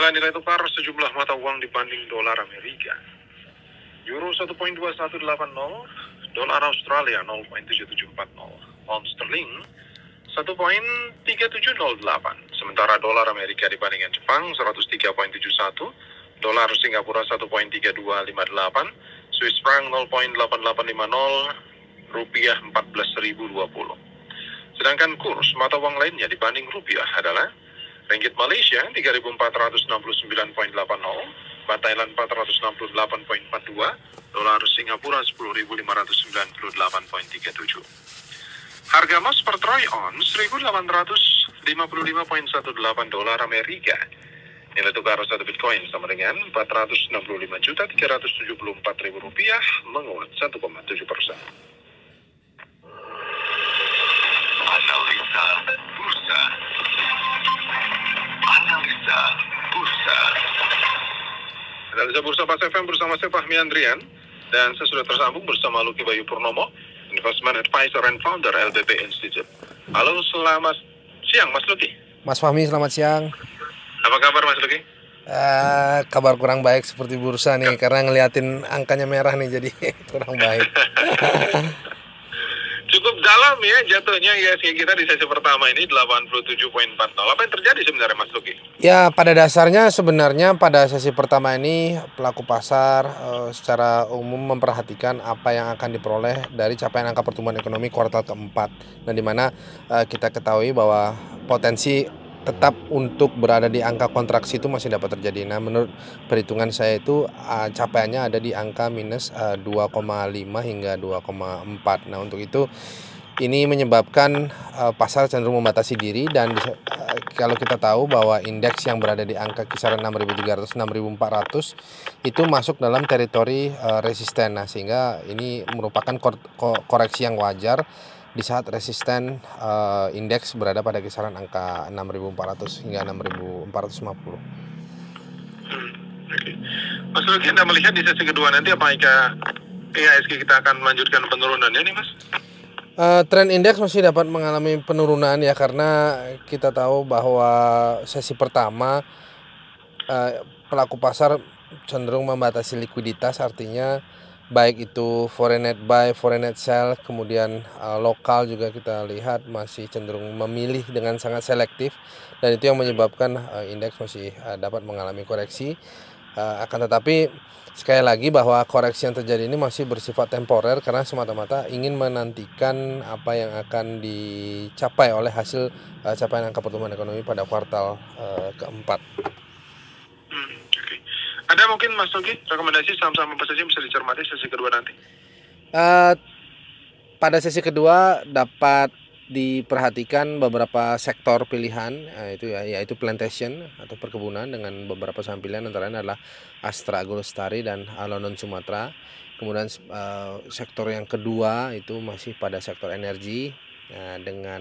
nilai-nilai tukar sejumlah mata uang dibanding dolar Amerika. Euro 1.2180, dolar Australia 0.7740, pound sterling 1.3708, sementara dolar Amerika dibandingkan Jepang 103.71, dolar Singapura 1.3258, Swiss franc 0.8850, rupiah 14.020. Sedangkan kurs mata uang lainnya dibanding rupiah adalah Ringgit Malaysia 3.469.80, Baht Thailand 468.42, dolar Singapura 10.598.37. Harga emas per troy ounce 1.855.18 dolar Amerika. Nilai tukar satu Bitcoin sama dengan 465.374.000 rupiah menguat 1,7 persen. Analisa Bursa Pas FM bersama saya Fahmi Andrian dan saya sudah tersambung bersama Luki Bayu Purnomo, Investment Advisor and Founder LBP Institute. Halo, selamat siang Mas Luki. Mas Fahmi selamat siang. Apa kabar Mas Luki? Eh, kabar kurang baik seperti bursa nih karena ngeliatin angkanya merah nih jadi kurang baik. Cukup dalam ya jatuhnya ISG kita di sesi pertama ini 87.40. Apa yang terjadi sebenarnya Mas Luki? Ya pada dasarnya sebenarnya pada sesi pertama ini pelaku pasar eh, secara umum memperhatikan apa yang akan diperoleh dari capaian angka pertumbuhan ekonomi kuartal keempat. Dan di mana eh, kita ketahui bahwa potensi tetap untuk berada di angka kontraksi itu masih dapat terjadi. Nah, menurut perhitungan saya itu uh, capaiannya ada di angka minus uh, 2,5 hingga 2,4. Nah, untuk itu ini menyebabkan uh, pasar cenderung membatasi diri dan uh, kalau kita tahu bahwa indeks yang berada di angka kisaran 6.300 6.400 itu masuk dalam teritori uh, resisten. Nah, sehingga ini merupakan kor koreksi yang wajar di saat resisten uh, indeks berada pada kisaran angka 6.400 hingga 6.450. Hmm, Oke. Mas Luki, Anda melihat di sesi kedua nanti apakah IHSG kita akan melanjutkan penurunannya nih Mas? Uh, tren indeks masih dapat mengalami penurunan ya karena kita tahu bahwa sesi pertama uh, pelaku pasar cenderung membatasi likuiditas artinya baik itu foreign net buy, foreign net sell, kemudian uh, lokal juga kita lihat masih cenderung memilih dengan sangat selektif dan itu yang menyebabkan uh, indeks masih uh, dapat mengalami koreksi. Uh, akan tetapi sekali lagi bahwa koreksi yang terjadi ini masih bersifat temporer karena semata-mata ingin menantikan apa yang akan dicapai oleh hasil uh, capaian angka pertumbuhan ekonomi pada kuartal uh, keempat. Mungkin Mas Nugi rekomendasi saham-saham apa saja bisa dicermati sesi kedua nanti? Uh, pada sesi kedua dapat diperhatikan beberapa sektor pilihan uh, itu ya yaitu plantation atau perkebunan dengan beberapa saham pilihan antara lain adalah Astra Agulestari dan Alonon Sumatera. Kemudian uh, sektor yang kedua itu masih pada sektor energi uh, dengan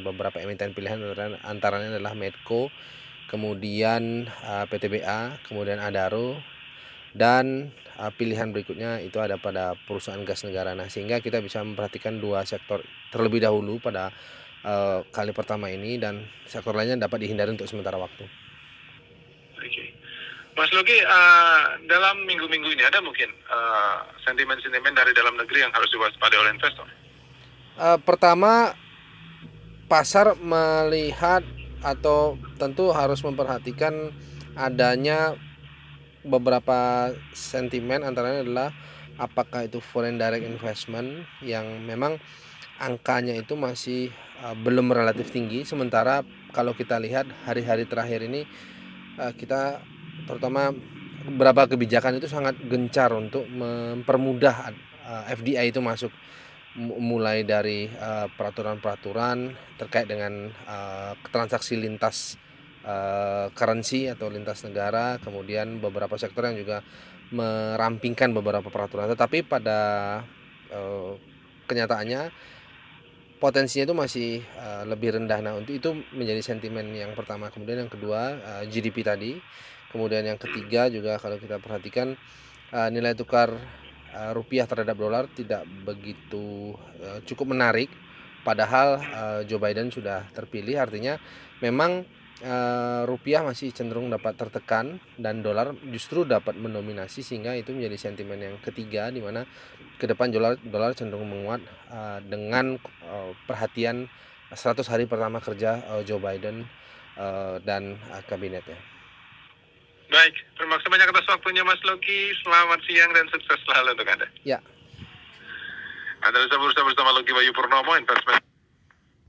beberapa emiten pilihan antara lain adalah Medco, kemudian uh, PTBA, kemudian Adaro dan uh, pilihan berikutnya itu ada pada perusahaan gas negara. Nah, sehingga kita bisa memperhatikan dua sektor terlebih dahulu pada uh, kali pertama ini dan sektor lainnya dapat dihindari untuk sementara waktu. Oke. Mas Logi, uh, dalam minggu-minggu ini ada mungkin sentimen-sentimen uh, dari dalam negeri yang harus diwaspadai oleh investor? Uh, pertama, pasar melihat atau tentu harus memperhatikan adanya beberapa sentimen antara lain adalah apakah itu foreign direct investment yang memang angkanya itu masih uh, belum relatif tinggi. Sementara kalau kita lihat hari-hari terakhir ini uh, kita terutama beberapa kebijakan itu sangat gencar untuk mempermudah uh, FDI itu masuk mulai dari peraturan-peraturan uh, terkait dengan uh, transaksi lintas uh, currency atau lintas negara, kemudian beberapa sektor yang juga merampingkan beberapa peraturan. Tetapi pada uh, kenyataannya potensinya itu masih uh, lebih rendah. Nah, untuk itu menjadi sentimen yang pertama. Kemudian yang kedua uh, GDP tadi. Kemudian yang ketiga juga kalau kita perhatikan uh, nilai tukar uh, rupiah terhadap dolar tidak begitu uh, cukup menarik padahal uh, Joe Biden sudah terpilih artinya memang eh, rupiah masih cenderung dapat tertekan dan dolar justru dapat mendominasi sehingga itu menjadi sentimen yang ketiga di mana ke depan dolar dolar cenderung menguat eh, dengan eh, perhatian 100 hari pertama kerja eh, Joe Biden eh, dan eh, kabinetnya. Baik, terima kasih banyak atas waktunya Mas Loki. Selamat siang dan sukses selalu untuk Anda. Ya. Anda bisa berusaha bersama Loki Bayu Purnomo, investment